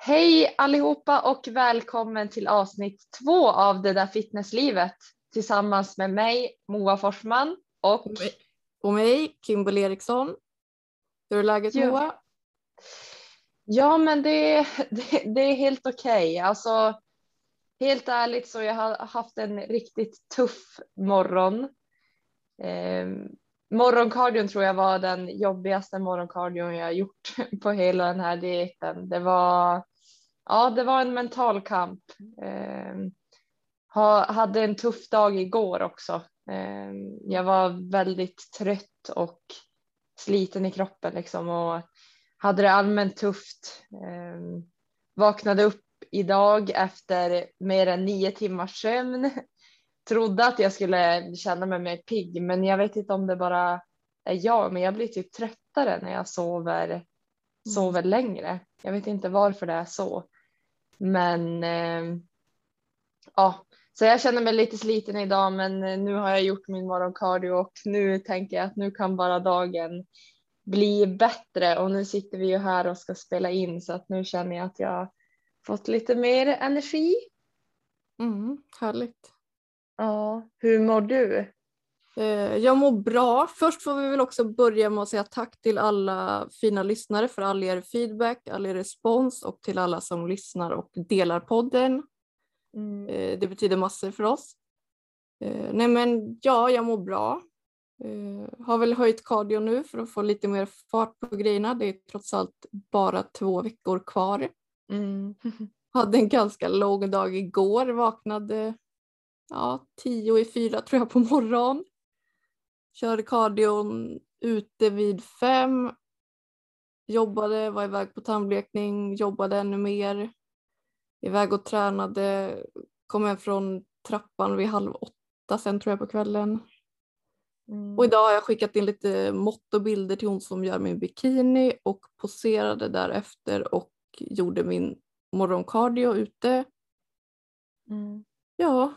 Hej allihopa och välkommen till avsnitt två av Det där fitnesslivet tillsammans med mig Moa Forsman och Och mig, Kimberly Eriksson. Hur är läget Ja. Moa? Ja, men det, det, det är helt okej. Alltså, helt ärligt så jag har haft en riktigt tuff morgon. Eh, morgonkardion tror jag var den jobbigaste morgonkardion jag gjort på hela den här dieten. Det var, ja, det var en mental kamp. Eh, ha, hade en tuff dag igår också. Eh, jag var väldigt trött och sliten i kroppen liksom och hade det allmänt tufft. Eh, vaknade upp idag efter mer än nio timmars sömn. Trodde att jag skulle känna mig mer pigg, men jag vet inte om det bara är jag, men jag blir typ tröttare när jag sover, sover längre. Jag vet inte varför det är så, men eh, ja, så jag känner mig lite sliten idag, men nu har jag gjort min morgonkardio och nu tänker jag att nu kan bara dagen bli bättre och nu sitter vi ju här och ska spela in så att nu känner jag att jag fått lite mer energi. Mm, härligt. Ja, hur mår du? Eh, Jag mår bra. Först får vi väl också börja med att säga tack till alla fina lyssnare för all er feedback, all er respons och till alla som lyssnar och delar podden. Mm. Eh, Det betyder massor för oss. Eh, Nej men ja, jag mår bra. Har väl höjt cardio nu för att få lite mer fart på grejerna. Det är trots allt bara två veckor kvar. Mm. Hade en ganska lång dag igår, vaknade ja, tio i fyra tror jag på morgonen. Körde cardion ute vid fem. Jobbade, var iväg på tandblekning, jobbade ännu mer. Iväg och tränade, kom hem från trappan vid halv åtta sen tror jag på kvällen. Mm. Och idag har jag skickat in lite mått och bilder till hon som gör min bikini och poserade därefter och gjorde min morgoncardio ute. Mm. Ja,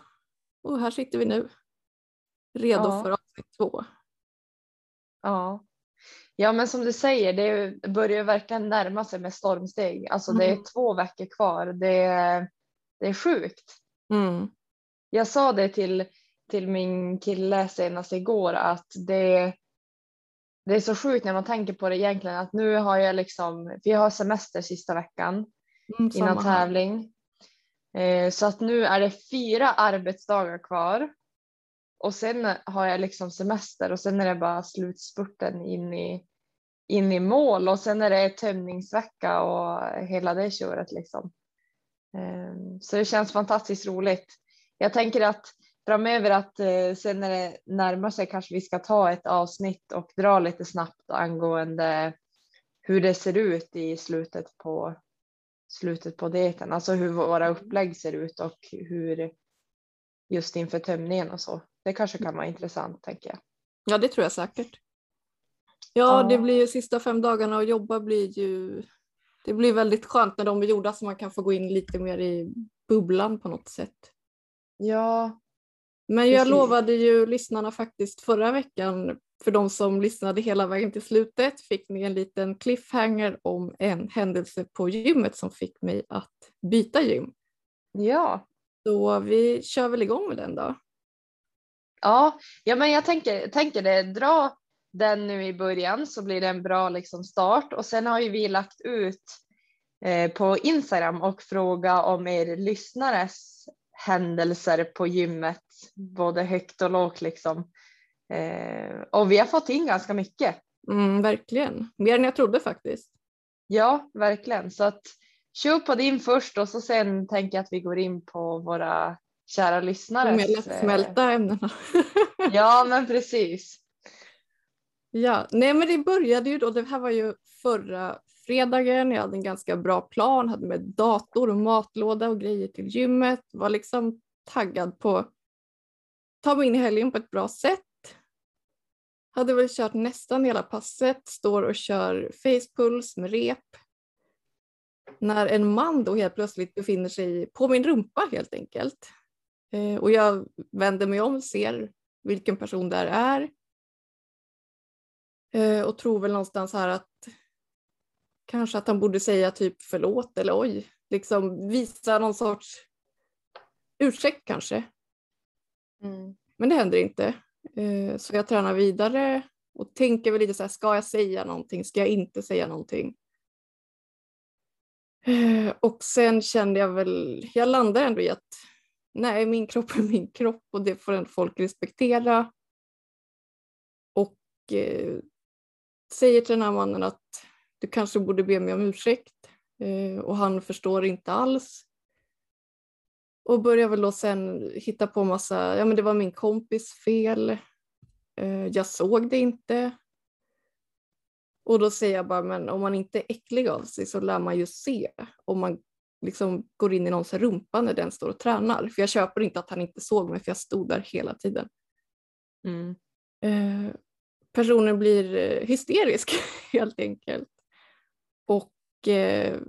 och här sitter vi nu. Redo Ja. för avsnitt två. Ja. ja, men som du säger, det börjar verkligen närma sig med stormsteg. Alltså det är Mm. två veckor kvar. Det är, det är sjukt. Mm. Jag sa det till, till min kille senast igår att det, det är så sjukt när man tänker på det egentligen att nu har jag liksom, vi har semester sista veckan Mm, innan tävling. Eh, så att nu är det fyra arbetsdagar kvar. Och sen har jag liksom semester och sen är det bara slutspurten in i, in i mål och sen är det tömningsvecka och hela det köret liksom. Eh, Så det känns fantastiskt roligt. Jag tänker att framöver att eh, sen när det närmar sig kanske vi ska ta ett avsnitt och dra lite snabbt angående hur det ser ut i slutet på slutet på dieten, alltså hur våra upplägg ser ut och hur just inför tömningen och så. Det kanske kan vara intressant tänker jag. Ja, det tror jag säkert. Ja, Ja. det blir ju sista fem dagarna och jobba blir ju... Det blir väldigt skönt när de är gjorda så man kan få gå in lite mer i bubblan på något sätt. Ja, Men jag Precis. lovade ju lyssnarna faktiskt förra veckan, för de som lyssnade hela vägen till slutet, fick ni en liten cliffhanger om en händelse på gymmet som fick mig att byta gym. ja, Så vi kör väl igång med den då. ja, ja, men jag tänker, tänker det. Dra den nu i början så blir det en bra liksom start och sen har ju vi lagt ut eh, på Instagram och fråga om er lyssnares händelser på gymmet, både högt och lågt liksom. Eh, och vi har fått in ganska mycket. Mm, verkligen, mer än jag trodde faktiskt. Ja, verkligen. Så att kör på din först och så sen tänker jag att vi går in på våra kära De lyssnare. mer lättsmälta ämnena. Ja, men precis. Ja, nej men det började ju då, det här var ju förra fredagen, jag hade en ganska bra plan, hade med dator och matlåda och grejer till gymmet, var liksom taggad på att ta mig in i helgen på ett bra sätt. Hade väl kört nästan hela passet, står och kör facepuls med rep. När en man då helt plötsligt befinner sig på min rumpa helt enkelt. Eh, och jag vänder mig om, ser vilken person det här är. Eh, och tror väl någonstans här att kanske att han borde säga typ förlåt eller oj, liksom visa någon sorts ursäkt kanske. Mm. Men det händer inte. Eh, Så jag tränar vidare och tänker väl lite så här, ska jag säga någonting? Ska jag inte säga någonting? Eh, Och sen kände jag väl, jag landade ändå i att nej, min kropp är min kropp och det får ändå folk respektera. Och eh, säger till den här mannen att du kanske borde be mig om ursäkt. Eh, och han förstår inte alls. Och börjar väl då sen hitta på massa, ja men det var min kompis fel. Eh, jag såg det inte. Och då säger jag bara, men om man inte är äcklig av sig så lär man ju se om man liksom går in i någons rumpa när den står och tränar. För jag köper inte att han inte såg mig för jag stod där hela tiden. Mm. Eh, personen blir eh, hysterisk helt enkelt. Och eh,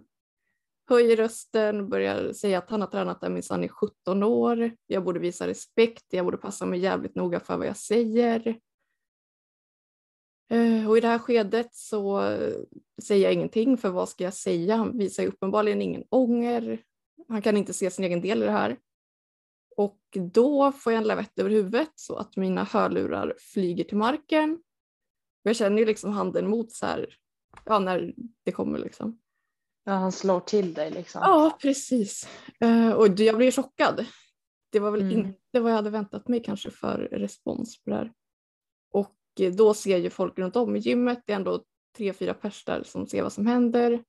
höjer rösten, börjar säga att han har tränat där minsann i 17 år. Jag borde visa respekt, jag borde passa mig jävligt noga för vad jag säger. Eh, och i det här skedet så säger jag ingenting för vad ska jag säga? Han visar ju uppenbarligen ingen ånger. Han kan inte se sin egen del i det här. Och då får jag en lavett över huvudet så att mina hörlurar flyger till marken. Jag känner ju liksom handen mot så här, ja när det kommer liksom. Ja, han slår till dig liksom. Ja, precis. Eh, och jag blev chockad. Det var väl Mm. inte vad jag hade väntat mig kanske för respons på det här. Och eh, då ser ju folk runt om i gymmet, det är ändå tre, fyra pers där som ser vad som händer.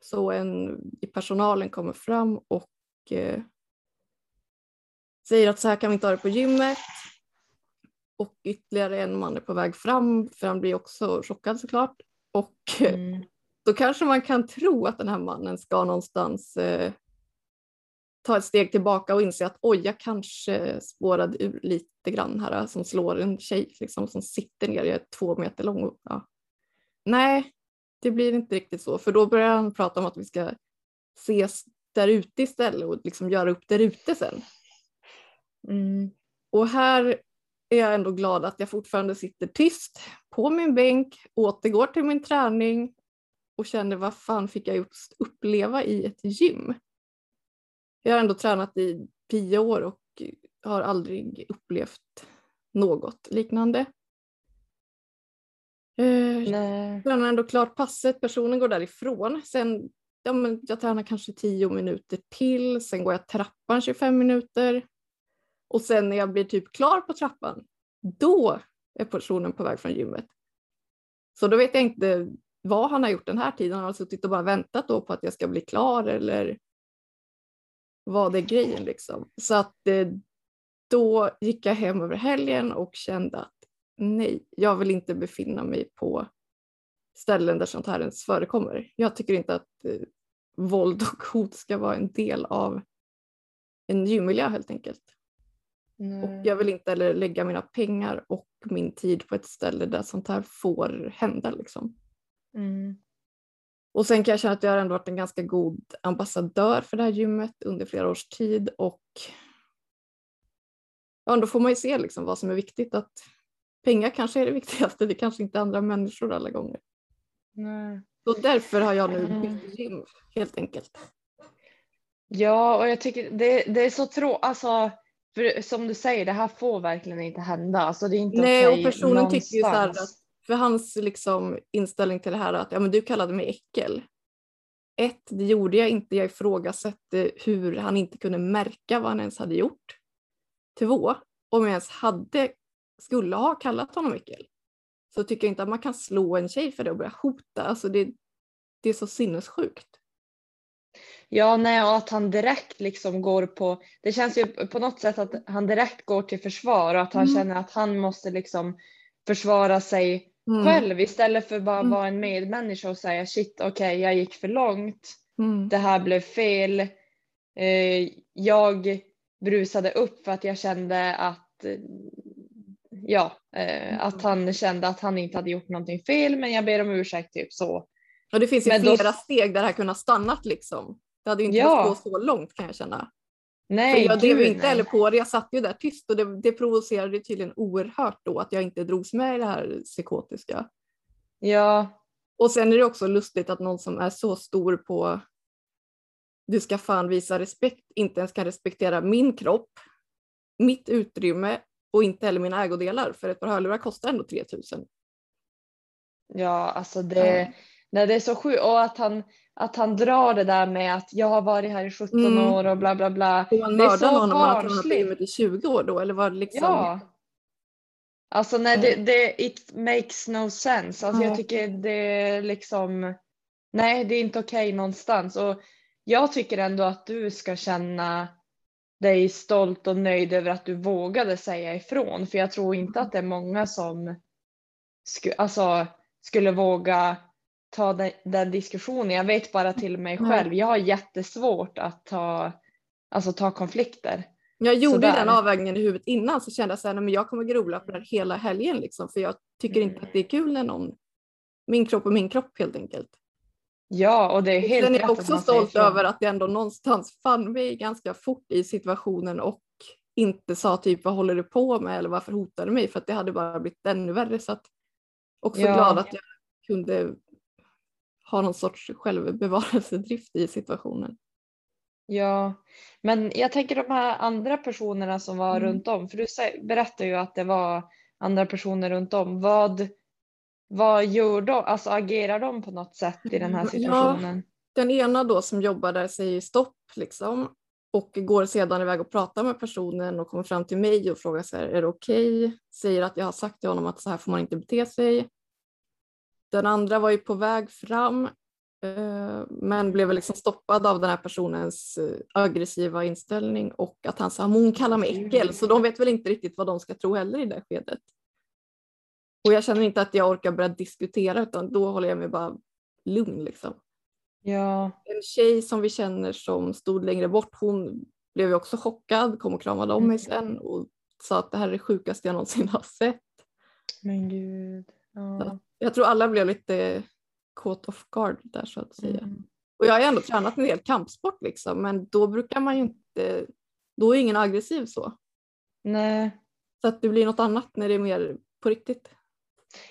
Så en i personalen kommer fram och eh, säger att så här kan vi inte ha det på gymmet. Och ytterligare en man är på väg fram, för han blir också chockad såklart. Och eh, Mm. då kanske man kan tro att den här mannen ska någonstans eh, ta ett steg tillbaka och inse att oj, jag kanske spårade ur lite grann här som slår en tjej liksom, som sitter ner, jag är två meter lång. Och, ja. Nej, det blir inte riktigt så, för då börjar han prata om att vi ska ses där ute istället och liksom göra upp där ute sen. Mm. Och här är jag ändå glad att jag fortfarande sitter tyst på min bänk, återgår till min träning och känner vad fan fick jag just uppleva i ett gym? Jag har ändå tränat i tio år och har aldrig upplevt något liknande. Eh, Nej. tränar ändå klart passet, personen går därifrån. Sen, ja, men jag tränar kanske 10 minuter till, sen går jag trappan 25 minuter. Och sen när jag blir typ klar på trappan, då är personen på väg från gymmet. Så då vet jag inte vad han har gjort den här tiden. Han har suttit och bara väntat då på att jag ska bli klar eller vad är grejen liksom. Så att eh, då gick jag hem över helgen och kände att nej, jag vill inte befinna mig på ställen där sånt här ens förekommer. Jag tycker inte att eh, våld och hot ska vara en del av en gymmiljö helt enkelt. Nej. Och jag vill inte heller lägga mina pengar och min tid på ett ställe där sånt här får hända. Liksom. Mm. Och sen kan jag känna att jag har ändå varit en ganska god ambassadör för det här gymmet under flera års tid och ja, då får man ju se liksom vad som är viktigt. Att pengar kanske är det viktigaste, det kanske inte är andra människor alla gånger. Nej. Så därför har jag nu Mm. bytt gym helt enkelt. Ja, och jag tycker det, det är så tråkigt. Alltså, för som du säger, det här får verkligen inte hända. Alltså, det är inte Nej, okej och personen tycker ju så här någonstans. att för hans liksom inställning till det här att ja, men du kallade mig äckel. Ett, det gjorde jag inte. Jag ifrågasatte hur han inte kunde märka vad han ens hade gjort. Två, om jag ens hade, skulle ha kallat honom äckel så tycker jag inte att man kan slå en tjej för det och börja hota. Alltså det, det är så sinnessjukt. Ja, nej, och att han direkt liksom går på, det känns ju på något sätt att han direkt går till försvar och att han Mm. känner att han måste liksom försvara sig Mm. själv istället för bara Mm. vara en medmänniska och säga shit okej jag gick för långt, Mm. det här blev fel. Eh, jag brusade upp för att jag kände att ja, eh, Mm. att han kände att han inte hade gjort någonting fel men jag ber om ursäkt typ så. Och det finns ju Men då- flera steg där det här kunde ha stannat liksom. Det hade ju inte Ja. behövt gå så långt kan jag känna. Nej, För jag drev gud, inte heller på det, jag satt ju där tyst och det, det provocerade tydligen oerhört då att jag inte drogs med i det här psykotiska. Ja, Och sen är det också lustigt att någon som är så stor på du ska fan visa respekt, inte ens kan respektera min kropp, mitt utrymme och inte heller mina ägodelar för ett par hörlurar kostar ändå 3000. Ja, alltså det, mm. nej, det är så sjukt och att han, att han drar det där med att jag har varit här i 17 mm. år och bla bla bla. Och han mördade honom och att han har blivit i 20 år då eller var det liksom? Ja. Alltså nej, det, det, it makes no sense. Alltså, Jag tycker det är liksom, nej det är inte okej okay någonstans. Och jag tycker ändå att du ska känna dig stolt och nöjd över att du vågade säga ifrån. För jag tror inte att det är många som sku, alltså, skulle våga ta den, den, diskussionen. Jag vet bara till mig själv, jag har jättesvårt att ta, alltså, ta konflikter. Jag gjorde Sådär. den avvägningen i huvudet innan så kände jag att jag kommer grubbla på det hela helgen liksom, för jag tycker inte att det är kul när någon, min kropp och min kropp helt enkelt. Ja, och det är helt Sen är jag också stolt över att jag ändå någonstans fann mig ganska fort i situationen och inte sa typ vad håller du på med eller varför hotar du mig för att det hade bara blivit ännu värre så att också ja. glad att jag kunde ha någon sorts självbevarelsedrift i situationen. Ja, men jag tänker de här andra personerna som var mm. runt om, för du berättar ju att det var andra personer runt om. Vad, vad gör de? Alltså agerar de på något sätt i den här situationen? Ja, den ena då som jobbar där säger stopp liksom och går sedan iväg och pratar med personen och kommer fram till mig och frågar så här, är det okej? Okay? Säger att jag har sagt till honom att så här får man inte bete sig. Den andra var ju på väg fram eh, men blev liksom stoppad av den här personens eh, aggressiva inställning och att han sa hon kallar mig äckel så de vet väl inte riktigt vad de ska tro heller i det skedet. Och jag känner inte att jag orkar börja diskutera utan då håller jag mig bara lugn liksom. Ja. En tjej som vi känner som stod längre bort hon blev ju också chockad, kom och kramade om mig mm. sen och sa att det här är det sjukaste jag någonsin har sett. Men gud. Ja. Jag tror alla blev lite caught off guard där så att säga. Mm. Och jag har ju ändå tränat en del kampsport liksom men då brukar man ju inte, då är ingen aggressiv så. Nej. Så att det blir något annat när det är mer på riktigt.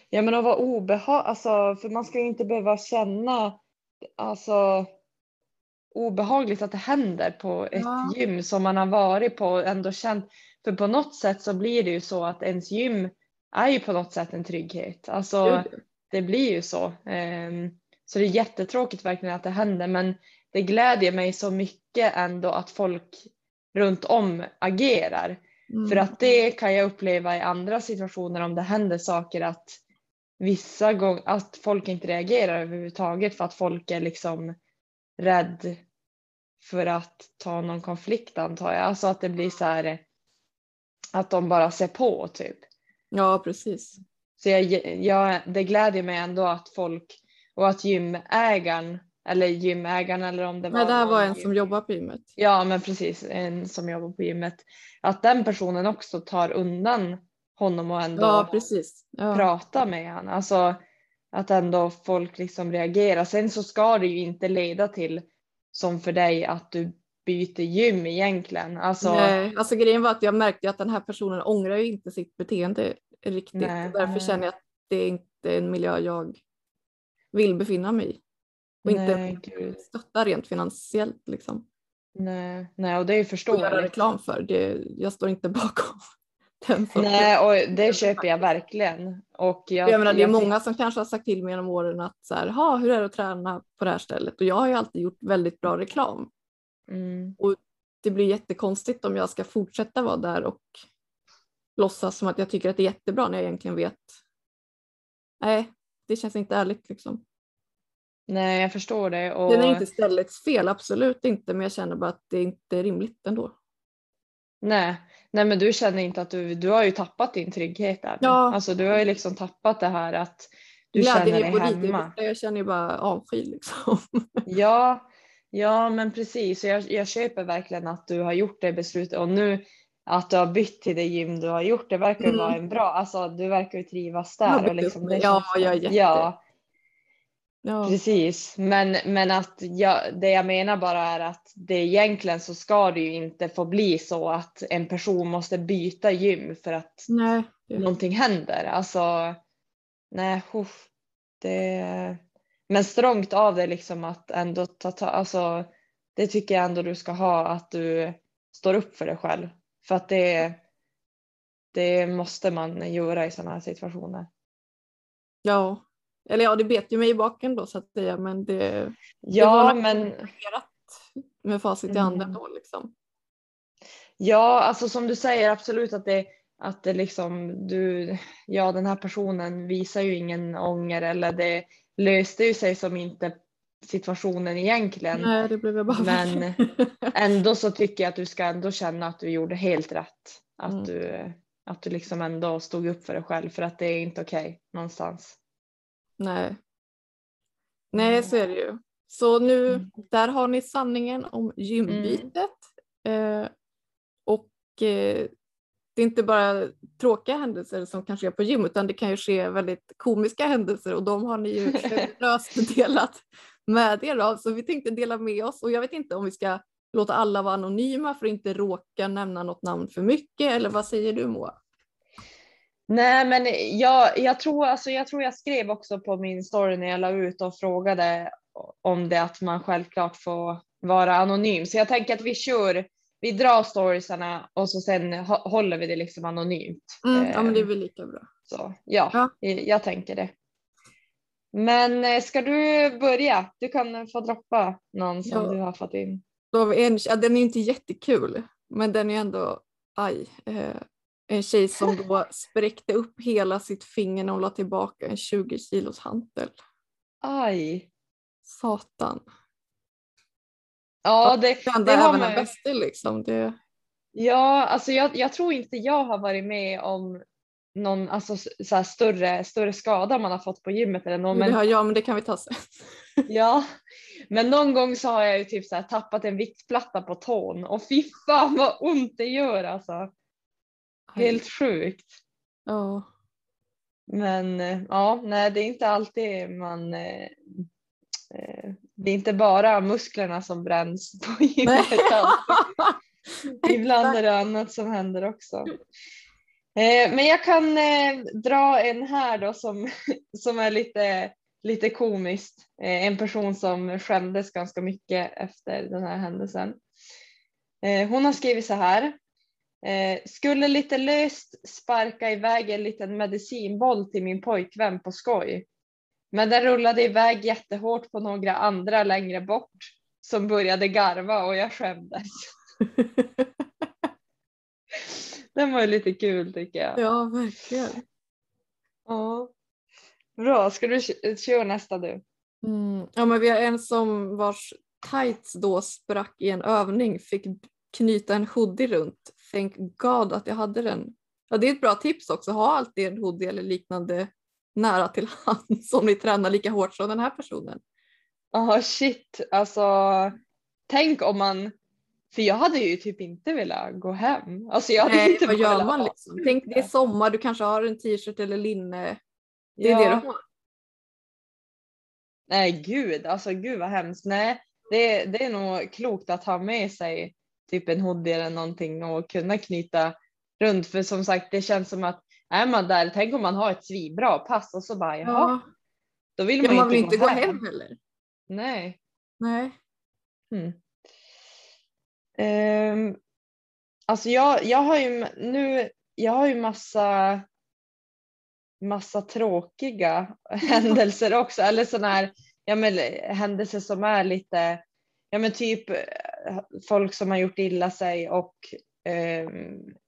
Ja men att vara obehag, alltså för man ska ju inte behöva känna alltså obehagligt att det händer på ett ja. gym som man har varit på och ändå känt. För på något sätt så blir det ju så att ens gym är ju på något sätt en trygghet. Alltså det blir ju så. Um, så det är jättetråkigt verkligen att det händer men det glädjer mig så mycket ändå att folk runt om agerar. Mm. För att det kan jag uppleva i andra situationer om det händer saker att vissa gånger att folk inte reagerar överhuvudtaget för att folk är liksom rädd för att ta någon konflikt antar jag. Alltså att det blir så här att de bara ser på typ. Ja precis. Så jag, jag, det gläder mig ändå att folk och att gymägaren eller gymägaren eller om det var. Nej, det här var en gym. som jobbar på gymmet. Ja, men precis en som jobbar på gymmet. Att den personen också tar undan honom och ändå ja, precis. Ja. prata med honom. Alltså att ändå folk liksom reagerar. Sen så ska det ju inte leda till som för dig att du byter gym egentligen. Alltså, Nej, alltså grejen var att jag märkte att den här personen ångrar ju inte sitt beteende riktigt. Nej, Därför nej. känner jag att det är inte en miljö jag vill befinna mig i. Och nej, inte Gud. stötta rent finansiellt liksom. Nej, nej och det är förståeligt. Att göra reklam för, det, jag står inte bakom den Nej, och det köper jag verkligen. Och jag, jag menar, det är många som kanske har sagt till mig genom åren att så här, hur är det att träna på det här stället? Och jag har ju alltid gjort väldigt bra reklam. Mm. Och det blir jättekonstigt om jag ska fortsätta vara där och låtsas som att jag tycker att det är jättebra när jag egentligen vet. Nej, det känns inte ärligt liksom. Nej, jag förstår det. Och... Det är inte ställets fel, absolut inte, men jag känner bara att det inte är rimligt ändå. Nej, nej men du känner inte att du, du har ju tappat din trygghet där. Ja. Alltså du har ju liksom tappat det här att du ja, känner dig hemma. Jag känner ju bara avsky liksom. Ja, ja men precis. Jag, jag köper verkligen att du har gjort det beslutet och nu att du har bytt till det gym du har gjort. Det verkar mm. vara en bra, alltså du verkar ju trivas där. Och liksom, det ja, jag är jätte... Ja, Ja. Precis, men, men att jag, det jag menar bara är att det egentligen så ska det ju inte få bli så att en person måste byta gym för att nej. någonting händer. Alltså, nej, uff, det, men strångt av det liksom att ändå ta, ta alltså det tycker jag ändå du ska ha att du står upp för dig själv för att det det måste man göra i sådana här situationer. Ja, eller ja, det bet ju mig i baken då så att säga, men det. Ja, det men. Med facit i Mm. handen då liksom. Ja, alltså som du säger absolut att det att det liksom du, ja den här personen visar ju ingen ånger eller det löste ju sig som inte situationen egentligen. Nej, det blev jag bara Men ändå så tycker jag att du ska ändå känna att du gjorde helt rätt. Att Mm. du, att du liksom ändå stod upp för dig själv för att det är inte okej någonstans. Nej. Nej, så är det ju. Så nu, Mm. där har ni sanningen om gymbytet. Eh, och eh, det är inte bara tråkiga händelser som kan ske på gym utan det kan ju ske väldigt komiska händelser och de har ni ju generöst delat med er av. Så vi tänkte dela med oss och jag vet inte om vi ska låta alla vara anonyma för att inte råka nämna något namn för mycket eller vad säger du Moa? Nej men jag, jag, tror, alltså, jag tror jag skrev också på min story när jag la ut och frågade om det att man självklart får vara anonym. Så jag tänker att vi kör, vi drar storiesarna och så sen hå- håller vi det liksom anonymt. Mm, ja men det är Eh, väl lika bra. Så ja, Ja. Jag, jag tänker det. Men eh, ska du börja? Du kan få droppa någon som Ja. du har fått in. Ja, den är inte jättekul, men den är ändå, aj. Eh, en tjej som då spräckte upp hela sitt finger när hon la tillbaka en 20 kilos hantel. Aj. Satan. Ja, det, Kände det har även man bäste liksom. Det, Ja, alltså jag, jag tror inte jag har varit med om någon alltså, så här större, större skada man har fått på gymmet eller någon. det Men, har jag, men det kan vi ta sen. ja, men någon gång så har jag ju typ så här tappat en viktplatta på tån och fy fan vad ont det gör alltså. Helt sjukt. Ja. Men eh, ja, nej det är inte alltid man eh, eh, det är inte bara musklerna som bränns på gymmet. Ibland är det annat som händer också. Eh, men jag kan eh, dra en här då som, som är lite, lite komiskt. Eh, en person som skämdes ganska mycket efter den här händelsen. Hon har skrivit så här. Skulle lite löst sparka iväg en liten medicinboll till min pojkvän på skoj. Men den rullade iväg jättehårt på några andra längre bort som började garva och jag skämdes. Den var ju lite kul tycker jag. ja, verkligen. Ja. Bra, ska du kö- köra nästa du? Mm. Ja, men vi har en som vars tights då sprack i en övning, fick knyta en hoodie runt. Thank God att jag hade den. Ja, det är ett bra tips också, ha alltid en hoodie eller liknande nära till hands om ni tränar lika hårt som den här personen. Ja shit, alltså tänk om man, för jag hade ju typ inte velat gå hem. Alltså jag hade Nej, inte vad gör man liksom? Tänk det är sommar, du kanske har en t-shirt eller linne. Det är Ja. det du har. Nej gud, alltså gud vad hemskt. Nej, det, det är nog klokt att ha med sig typ en hoodie eller någonting och kunna knyta runt. För som sagt, det känns som att är man där, tänk om man har ett svinbra pass och så bara jaha, Ja. då vill Ja, man, man vill inte inte gå hem heller. Nej. Nej. Mm. Ehm, alltså jag, jag har ju nu, jag har ju massa, massa tråkiga händelser också, eller sådana här ja, men, händelser som är lite, ja men typ eh, folk som har gjort illa sig och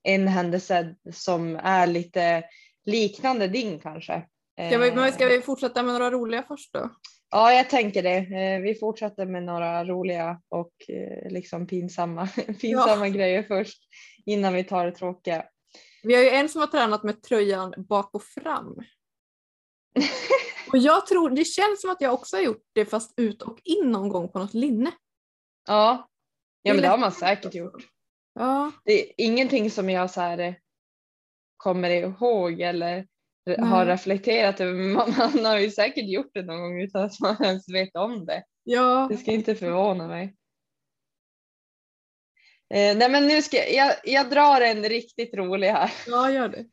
en händelse som är lite liknande din kanske. Ska vi, ska vi fortsätta med några roliga först då? Ja, jag tänker det. Eh, Vi fortsätter med några roliga och eh, liksom pinsamma, pinsamma grejer först innan vi tar det tråkiga. Vi har ju en som har tränat med tröjan bak och fram. Och jag tror, det känns som att jag också har gjort det fast ut och in någon gång på något linne. Ja, ja men det har man säkert gjort. Ja, Det är ingenting som jag så här eh, kommer ihåg eller har Nej. reflekterat över. Man, man har ju säkert gjort det någon gång utan att man ens vet om det. ja. Det ska inte förvåna mig. Eh, nej men nu ska jag, jag, jag drar en riktigt rolig här. ja gör det.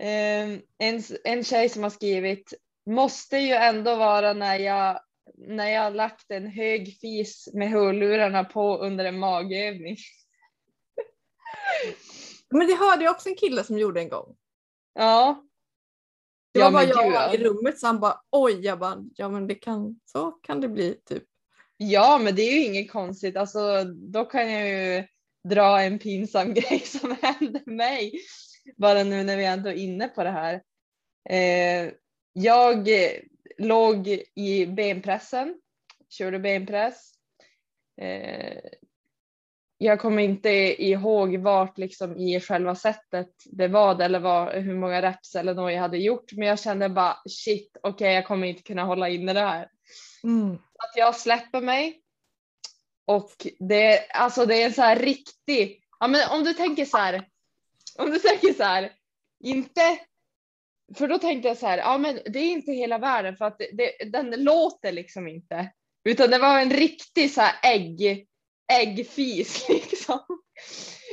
Eh, en, en tjej som har skrivit måste ju ändå vara när jag, när jag har lagt en hög fis med hörlurarna på under en magövning. Men det hörde jag också en kille som gjorde en gång. Ja. Det Ja, var bara men jag han i ja. rummet så han bara oj, jag bara ja men det kan, så kan det bli typ. Ja, men det är ju inget konstigt. Alltså, då kan jag ju dra en pinsam grej som hände mig. Bara nu när vi ändå är inne på det här. Eh, jag låg i benpressen, körde benpress. Eh, jag kommer inte ihåg vart liksom i själva sättet det var eller vad, hur många reps eller något jag hade gjort. Men jag kände bara shit, okej jag kommer inte kunna hålla inne det här att jag släpper mig. Och det, alltså det är en så här riktig, ja men om du tänker så här, om du tänker så här, inte, för då tänkte jag så här, ja men det är inte hela världen för att det, det, den låter liksom inte. Utan det var en riktig så här ägg, äggfis liksom.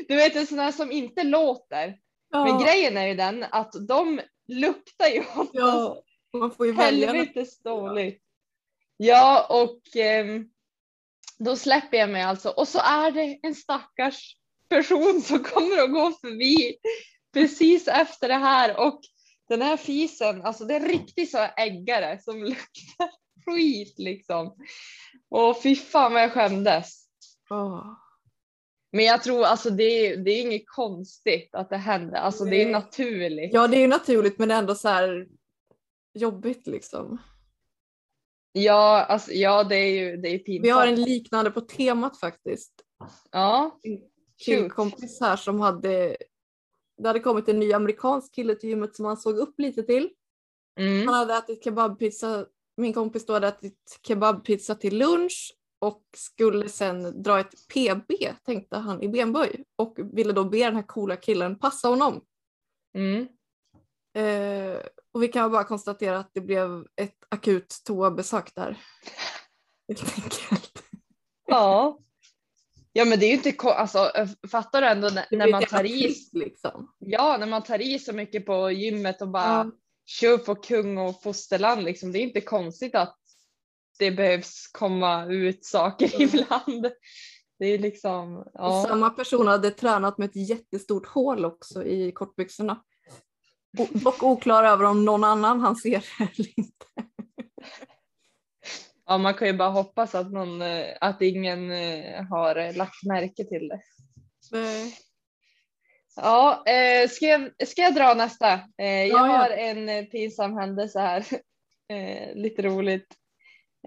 Du vet en sån här som inte låter. Men Ja, grejen är ju den att de luktar ju ja, man får ju välja. helvetes dåligt. Ja, och ehm, då släpper jag mig alltså. Och så är det en stackars person som kommer att gå förbi precis efter det här. Och den här fisen, alltså det är en riktig så äggare som luktar skit liksom. Och fy fan vad jag skämdes. Åh. Men jag tror alltså det är, det är inget konstigt att det händer. Alltså det är naturligt. Ja det är ju naturligt men ändå så här jobbigt liksom. Ja, alltså, ja det är ju det är pinsamt. Vi har en liknande på temat faktiskt. Ja, killkompis här som hade det hade kommit en ny amerikansk kille till gymmet som han såg upp lite till. mm. Han hade ätit kebabpizza, min kompis då hade ätit kebabpizza till lunch och skulle sen dra ett PB tänkte han i benböj och ville då be den här coola killen passa honom. Mm. Eh, och vi kan bara konstatera att det blev ett akut toabesök där. Helt enkelt. Ja. Ja men det är ju inte alltså fattar du ändå när, när man tar i, liksom. ja när man tar i så mycket på gymmet och bara Ja. kör på kung och fosterland liksom. Det är inte konstigt att det behövs komma ut saker Mm. ibland. Det är liksom, ja. Samma person hade tränat med ett jättestort hål också i kortbyxorna. Dock oklar över om någon annan han ser eller inte. Ja man kan ju bara hoppas att någon, eh, att ingen eh, har lagt märke till det. Nej. Ja, eh, ska, jag, ska jag dra nästa? Eh, jag Ja, ja. har en pinsam händelse här. Eh, lite roligt.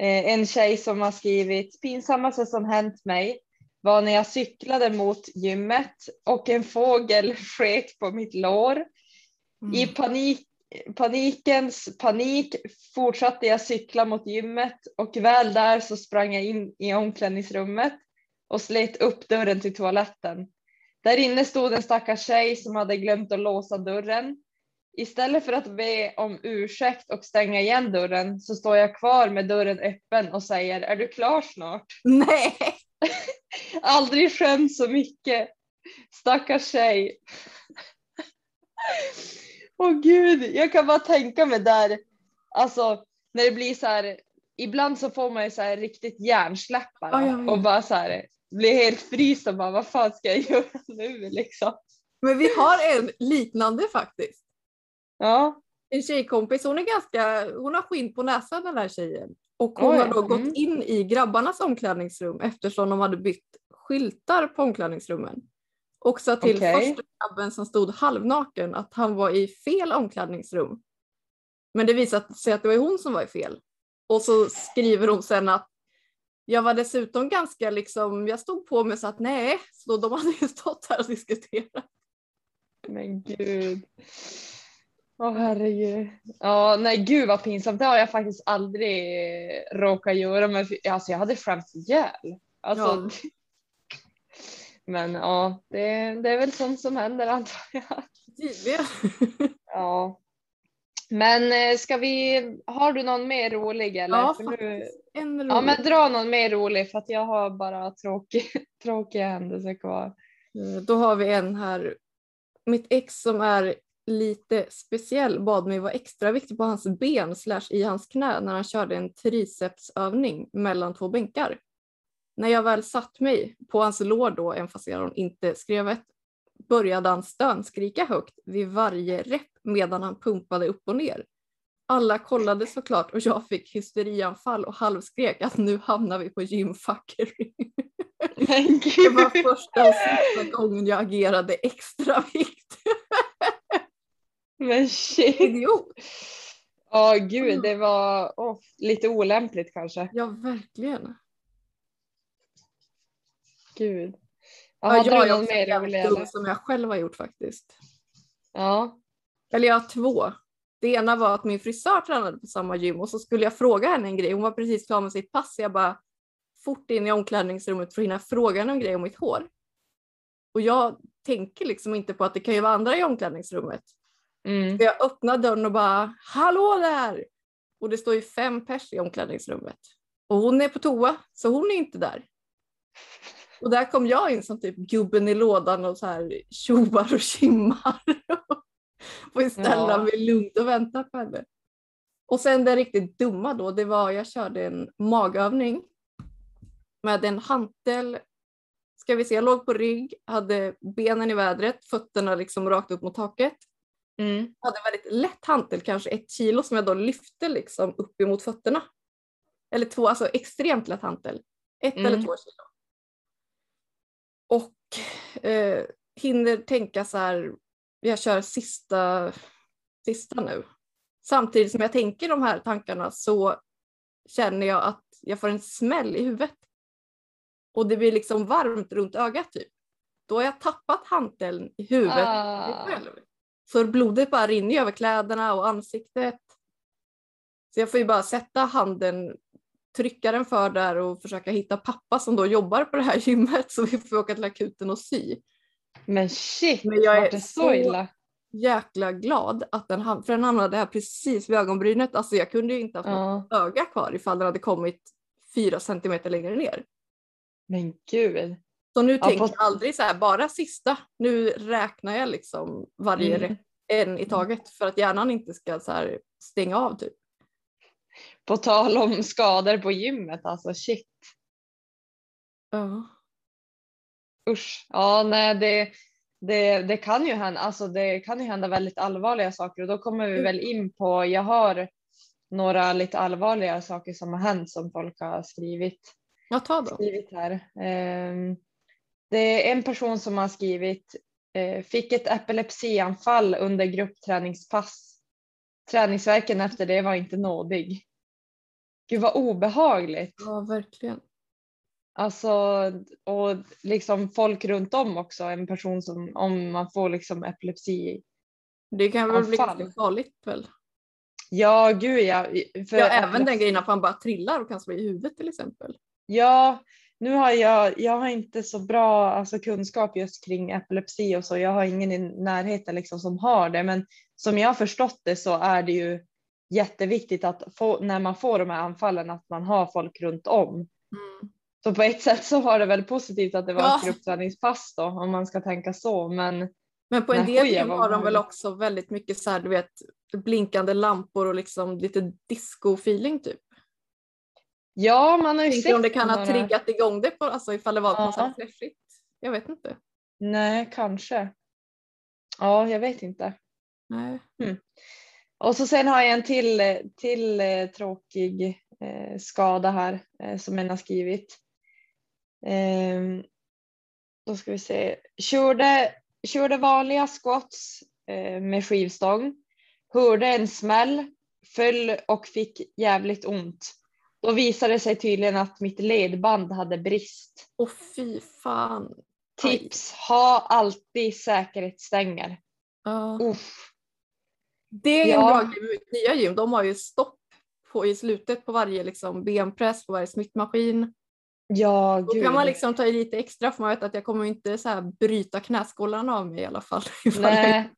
En tjej som har skrivit pinsammaste som hänt mig var när jag cyklade mot gymmet och en fågel skrek på mitt lår. I Mm. panik, panikens panik fortsatte jag cykla mot gymmet och väl där så sprang jag in i omklädningsrummet och slet upp dörren till toaletten. Där inne stod en stackars tjej som hade glömt att låsa dörren. Istället för att be om ursäkt och stänga igen dörren så står jag kvar med dörren öppen och säger är du klar snart? Nej! Aldrig skämt så mycket. Stackars tjej. Åh gud, jag kan bara tänka mig där, alltså när det blir så här, ibland så får man ju så här riktigt hjärnsläppar Ja, jag vet. och bara så här blir helt fryst och bara vad fan ska jag göra nu liksom. Men vi har en liknande faktiskt. Ja, En tjejkompis, hon är ganska, hon har skinn på näsan den här tjejen. Och hon Oj, har då gått mm. in i grabbarnas omklädningsrum eftersom de hade bytt skyltar på omklädningsrummen. Och sa till Okej. första grabben som stod halvnaken att han var i fel omklädningsrum. Men det visade sig att det var hon som var i fel. Och så skriver hon sen att jag var dessutom ganska liksom, jag stod på mig så att nej, så de hade ju stått här och diskuterat. men gud. Åh herregud. Ja, nej gud vad pinsamt. Det har jag faktiskt aldrig råkat göra. Men alltså jag hade skämts ihjäl. Alltså, Men ja, det, det är väl sånt som händer antar jag. Tydligen. Ja. Men eh, ska vi, har du någon mer rolig eller? Ja, För nu. En rolig. ja men dra någon mer rolig för att jag har bara tråkig, tråkiga händelser kvar. Eh, Då har vi en här. Mitt ex som är lite speciell bad mig vara extra viktig på hans ben slash i hans knä när han körde en tricepsövning mellan två bänkar. När jag väl satt mig på hans lår då, även fast jag inte skrev ett, började han stönskrika högt vid varje rep medan han pumpade upp och ner. Alla kollade såklart och jag fick hysterianfall och halvskrek att nu hamnar vi på gymfuckery. Det var första och sista gången jag agerade extra vikt. Men shit. Idiot. Ja gud, det var oh, lite olämpligt kanske. Ja, verkligen. Gud. Ja, jag har också mer en dum som jag själv har gjort faktiskt. Ja. Eller jag har två. Det ena var att min frisör tränade på samma gym och så skulle jag fråga henne en grej. Hon var precis klar med sitt pass. Jag bara fort in i omklädningsrummet för att hinna fråga henne en grej om mitt hår. Och jag tänker liksom inte på att det kan ju vara andra i omklädningsrummet. Mm. Så jag öppnar dörren och bara hallå där! Och det står ju fem pers i omklädningsrummet. Och hon är på toa så hon är inte där. Och där kom jag in som typ gubben i lådan och så här tjoar och kimmar. och ställa Ja. mig lugnt och vänta på henne. Och sen det riktigt dumma då, det var jag körde en magövning med en hantel. Ska vi se, jag låg på rygg, hade benen i vädret, fötterna liksom rakt upp mot taket. Mm. hade väldigt lätt hantel, kanske ett kilo som jag då lyfte liksom upp emot fötterna. Eller två, alltså extremt lätt hantel. Ett Mm. eller två kilo. Och eh, hinner tänka så här, jag kör sista, sista nu. Samtidigt som jag tänker de här tankarna så känner jag att jag får en smäll i huvudet. Och det blir liksom varmt runt ögat typ. Då har jag tappat hanteln i huvudet Ah. själv. Så blodet bara rinner över kläderna och ansiktet. Så jag får ju bara sätta handen, trycka den för där och försaka hitta pappa som då jobbar på det här gymmet så vi får åka till akuten och sy. Men shit, Men jag är det så illa? Jäkla glad att den ham- för den hamnade här precis vid ögonbrynet. Alltså jag kunde ju inte haft något Ja. öga kvar ifall den hade kommit fyra centimeter längre ner. Men gud. Så nu Ja, tänker på- jag aldrig så här, bara sista. Nu räknar jag liksom varje Mm. en i taget för att hjärnan inte ska så här stänga av typ. På tal om skador på gymmet, alltså shit. Ja. Usch. Ja, nej, det, det, det kan ju hända, alltså det kan ju hända väldigt allvarliga saker och då kommer vi Mm. väl in på, jag har några lite allvarliga saker som har hänt som folk har skrivit, Ja, ta då. skrivit här. Ehm, Det är en person som har skrivit, eh, fick ett epilepsianfall under gruppträningspass. Träningsverken efter det var inte nådig. Gud vad obehagligt. Ja, verkligen. Alltså, och liksom folk runt om också, en person som, om man får liksom epilepsi. Det kan väl bli Anfall. ganska farligt väl? Ja, gud ja. För Ja, även den grejen att man bara trillar och kan slå i huvudet till exempel. Ja, nu har jag, jag har inte så bra alltså, kunskap just kring epilepsi och så. Jag har ingen i närheten liksom som har det, men som jag har förstått det så är det ju jätteviktigt att få, när man får de här anfallen att man har folk runt om. Så på ett sätt så var det väl positivt att det var Ja. ett gruppträningspass då, om man ska tänka så. Men Men på en del gym var har de väl också väldigt mycket så här, du vet, blinkande lampor och liksom lite disco-feeling typ. ja, man har ju Tänker sett om det kan ha triggat igång det på, alltså ifall det var något Ja. sätt flashigt. Jag vet inte. Nej, kanske. Ja, jag vet inte. Nej. Och så sen har jag en till, till eh, tråkig eh, skada här eh, som en har skrivit. Ehm, då ska vi se. Körde, körde vanliga squats med skivstång. Hörde en smäll, föll och fick jävligt ont. Då visade det sig tydligen att mitt ledband hade brist. Och fy fan. Tips, ha alltid säkerhetsstänger. Uff. Det är en Ja. bra grej med nya gym. De har ju stopp på, i slutet på varje liksom, benpress, på varje smittmaskin. Ja, Då gud. kan man liksom ta i lite extra för man vet att jag kommer inte så här bryta knäskålarna av mig i alla fall. Nej.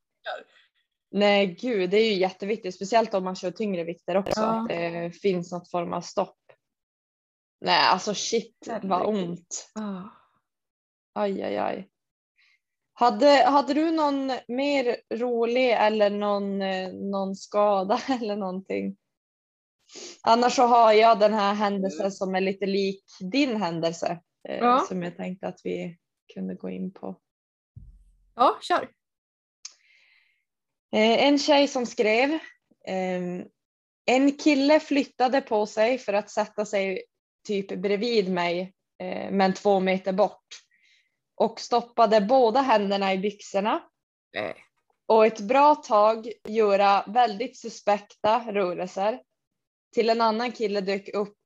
Nej, gud, det är ju jätteviktigt, speciellt om man kör tyngre vikter också, Ja. att det finns något form av stopp. Nej, alltså shit vad ont. Ah. Aj, aj, aj. Hade, hade du någon mer rolig eller någon, eh, någon skada eller någonting? Annars så har jag den här händelsen som är lite lik din händelse eh, Ja. som jag tänkte att vi kunde gå in på. Ja, kör. Eh, en tjej som skrev ehm, en kille flyttade på sig för att sätta sig typ bredvid mig eh, men två meter bort och stoppade båda händerna i byxorna Nej. och ett bra tag göra väldigt suspekta rörelser. Till en annan kille dök upp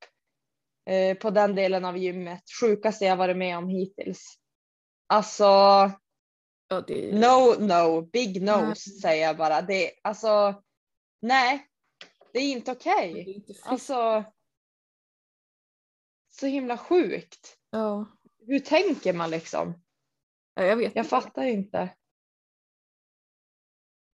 eh, på den delen av gymmet. Sjukaste jag varit med om hittills. Alltså, Ja, det... no, no, big nose Nej. säger jag bara. Det, alltså, nej, det är inte okej. inte friskt. Alltså, så himla sjukt. ja. Hur tänker man liksom? Ja, jag vet Jag inte. fattar inte.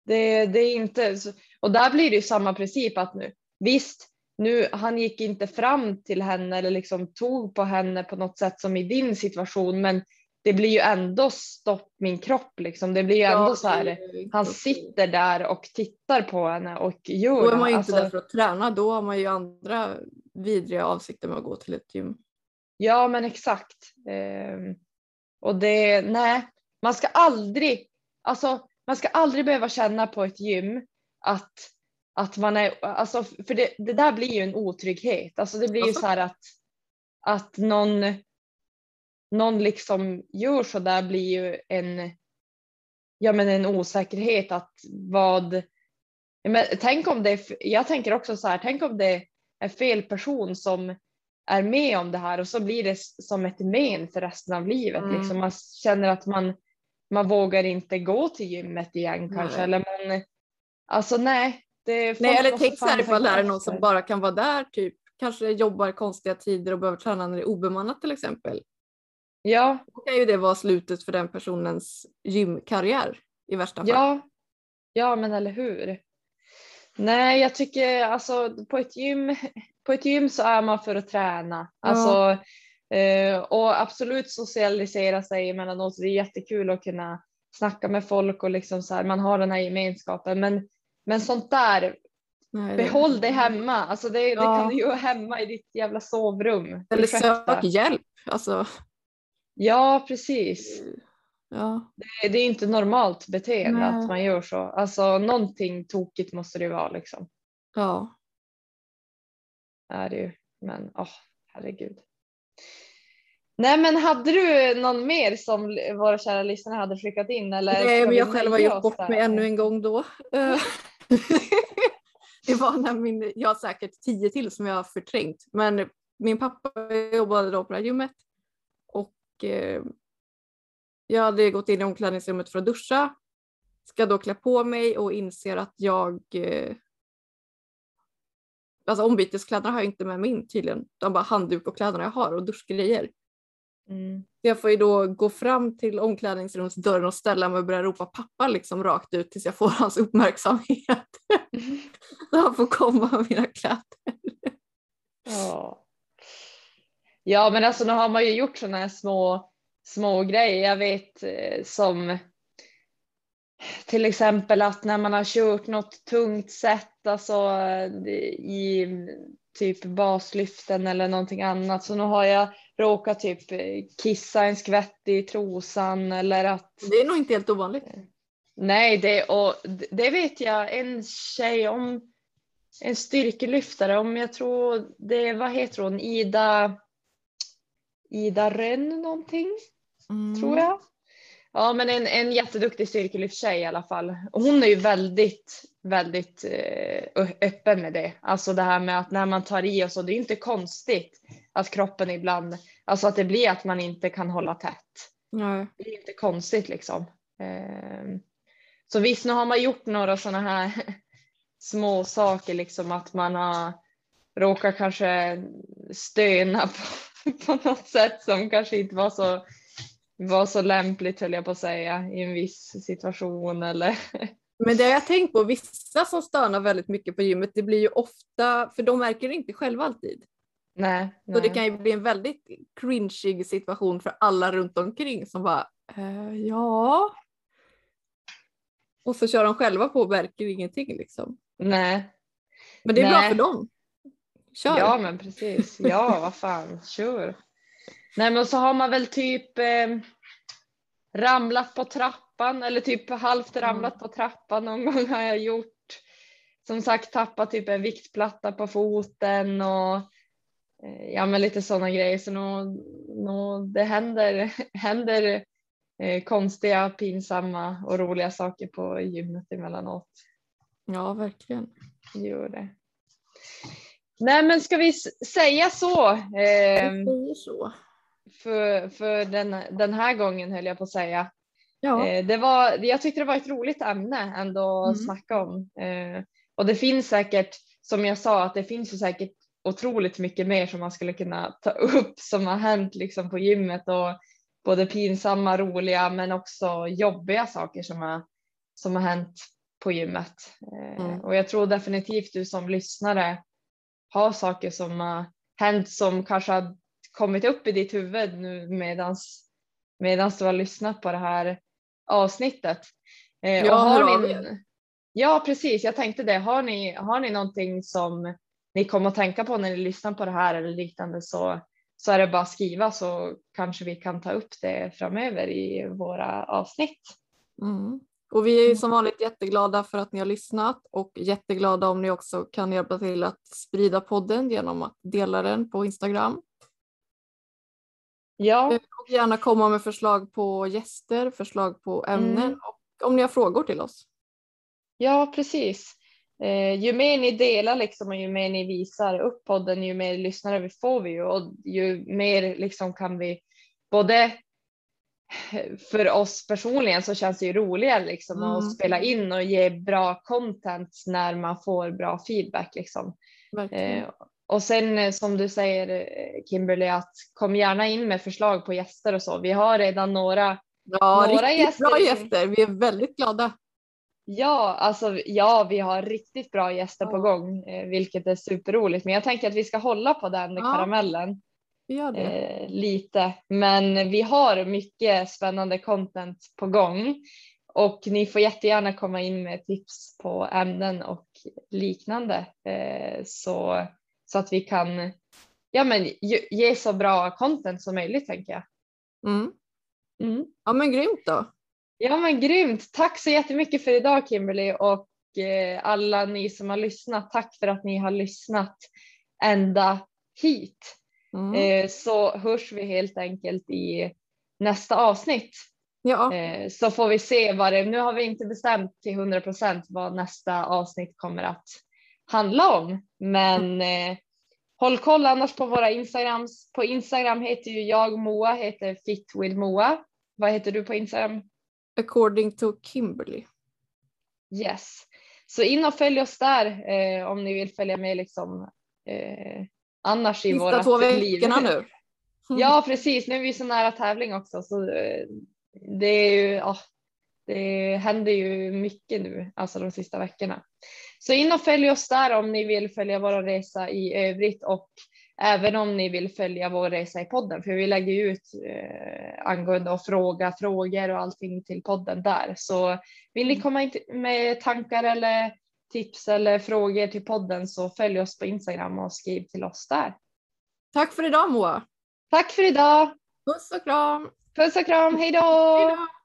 Det, det är inte, och där blir det ju samma princip att nu, visst, nu, han gick inte fram till henne eller liksom tog på henne på något sätt som i din situation, men det blir ju ändå stopp min kropp liksom. Det blir ju ändå Ja, så här, inte han sitter där och tittar på henne och gör Då är man ju inte Alltså, där för att träna, då har man ju andra vidriga avsikter med att gå till ett gym. Ja, men exakt. Ehm, och det, nej, man ska aldrig, alltså man ska aldrig behöva känna på ett gym att, att man är, alltså för det, det där blir ju en otrygghet. Alltså det blir ju Alltså? så här att, att någon, någon liksom gör så där blir ju en, ja men en osäkerhet att vad, men tänk om det, jag tänker också så här, tänk om det är fel person som är med om det här och så blir det som ett men för resten av livet. Mm. Liksom man känner att man, man vågar inte gå till gymmet igen kanske. Nej. Eller man, alltså nej. Det, Nej, eller tänk så här ifall det är någon som bara kan vara där, typ kanske jobbar konstiga tider och behöver träna när det är obemannat till exempel. Ja, Då kan ju det vara slutet för den personens gymkarriär i värsta fall. ja, ja men eller hur. Nej, jag tycker alltså på ett gym, på ett gym så är man för att träna. Ja. Alltså, eh, och absolut socialisera sig emellanåt. Det är jättekul att kunna snacka med folk och liksom så här, man har den här gemenskapen. Men, men sånt där, Nej, det- behåll det hemma. Alltså det, det Ja. kan du göra hemma i ditt jävla sovrum. Eller sök hjälp. Alltså, Ja, precis. Ja. Det, det är inte normalt beteende Nej. att man gör så. Alltså någonting tokigt måste det vara liksom. ja. Är det ju. Men åh, herregud. Nej men hade du någon mer som våra kära lyssnare hade skickat in? Eller Nej, men jag själv har gjort bort mig ännu en gång då. Eh, det var när min, jag har säkert tio till som jag har förträngt, men min pappa jobbade då på gymmet och eh, jag hade gått in i omklädningsrummet för att duscha, ska då klä på mig och inser att jag eh, Alltså ombyteskläderna har jag inte med mig in tydligen. De bara handduk och kläderna jag har och duschgrejer. Mm. Jag får ju då gå fram till omklädningsrumsdörren och ställa mig och börja ropa pappa liksom rakt ut tills jag får hans uppmärksamhet. Så han får komma med mina kläder. Ja. ja men alltså nu har man ju gjort sådana här små, små grejer. Jag vet eh, som till exempel att när man har kört något tungt set alltså eh, i typ baslyften eller någonting annat så nu har jag råkat typ eh, kissa en skvätt i trosan eller att Det är nog inte helt ovanligt. Nej, det, och det vet jag en tjej om, en styrkelyftare, om jag tror det, vad heter hon, Ida, Ida Rönn någonting, tror jag. Ja, men en, en jätteduktig styrkelyfttjej i alla fall. Och hon är ju väldigt, väldigt eh, öppen med det. Alltså det här med att när man tar i och så, det är inte konstigt att kroppen ibland, alltså att det blir att man inte kan hålla tätt Nej. det är inte konstigt liksom. Ehm, Så visst, nu har man gjort några sådana här små saker, liksom att man har råkat kanske stöna på, på något sätt som kanske inte var så, var så lämpligt höll jag på att säga i en viss situation eller Men det har jag tänkt på, vissa som stönar väldigt mycket på gymmet, det blir ju ofta, för de märker det inte själva alltid. nej. Så det nej. kan ju bli en väldigt cringeig situation för alla runt omkring som bara Eh, ja. Och så kör de själva på och märker ingenting liksom. Nej. Men det är bra Nej. för dem. Kör! Ja men precis. Ja vad fan, sure. Nej men så har man väl typ eh, ramlat på trappan eller typ halvt Mm. ramlat på trappan någon gång har jag gjort. Som sagt tappat typ en viktplatta på foten och eh, ja men lite sådana grejer. Så nog, nog, det händer, händer eh, konstiga, pinsamma och roliga saker på gymmet emellanåt. ja verkligen. Gör det. Nej men ska vi säga så? Eh, Jag säger så. För för den, den här gången höll jag på att säga. Ja. Eh, det var, jag tyckte det var ett roligt ämne ändå att Mm. snacka om. Eh, och det finns säkert, som jag sa, att det finns ju säkert otroligt mycket mer som man skulle kunna ta upp som har hänt liksom på gymmet och både pinsamma, roliga men också jobbiga saker som har, som har hänt på gymmet. Eh, Mm. Och jag tror definitivt du som lyssnare har saker som har hänt som kanske har kommit upp i ditt huvud nu medans, medans du har lyssnat på det här avsnittet. Eh, Ja, och har ni, ja precis, jag tänkte det. Har ni, har ni någonting som ni kommer att tänka på när ni lyssnar på det här eller liknande så, så är det bara att skriva så kanske vi kan ta upp det framöver i våra avsnitt. Mm. Och vi är ju som vanligt jätteglada för att ni har lyssnat och jätteglada om ni också kan hjälpa till att sprida podden genom att dela den på Instagram. Ja, Och gärna komma med förslag på gäster, förslag på ämnen Mm. och om ni har frågor till oss. ja precis. Eh, ju mer ni delar liksom och ju mer ni visar upp podden, ju mer lyssnare vi får vi ju och ju mer liksom kan vi både för oss personligen så känns det ju roligare liksom Mm. att spela in och ge bra content när man får bra feedback liksom. Eh, och sen eh, som du säger eh, Kimberly att kom gärna in med förslag på gäster och så. Vi har redan några. ja, några riktigt bra gäster- gäster. Vi är väldigt glada. Ja, alltså ja, vi har riktigt bra gäster på Ja. gång, eh, vilket är superroligt. Men jag tänker att vi ska hålla på den Ja. karamellen eh, lite. Men vi har mycket spännande content på gång och ni får jättegärna komma in med tips på ämnen och liknande eh, så, så att vi kan ja, men, ge, så bra content som möjligt tänker jag. Mm. Mm. Ja men grymt då. Ja men grymt. Tack så jättemycket för idag Kimberly och eh, alla ni som har lyssnat. Tack för att ni har lyssnat ända hit. Mm. Eh, så hörs vi helt enkelt i nästa avsnitt. Ja, Eh, så får vi se vad det, nu har vi inte bestämt till 100 procent vad nästa avsnitt kommer att handla om. Men eh, håll koll annars på våra Instagrams. På Instagram heter ju jag Moa, heter Fit with Moa. Vad heter du på Instagram? according to Kimberly. Yes. Så in och följ oss där eh, om ni vill följa med liksom eh, annars i Sista våra två liv. veckorna nu. Ja precis, nu är vi så nära tävling också så eh, det är ju, ja, det händer ju mycket nu, alltså de sista veckorna. Så in och följ oss där om ni vill följa vår resa i övrigt och även om ni vill följa vår resa i podden, för vi lägger ut eh, angående att fråga frågor och allting till podden där. Så vill ni komma in med tankar eller tips eller frågor till podden så följ oss på Instagram och skriv till oss där. Tack för idag Moa. Tack för idag! Puss och kram. Puss och kram, hej då! Hej då.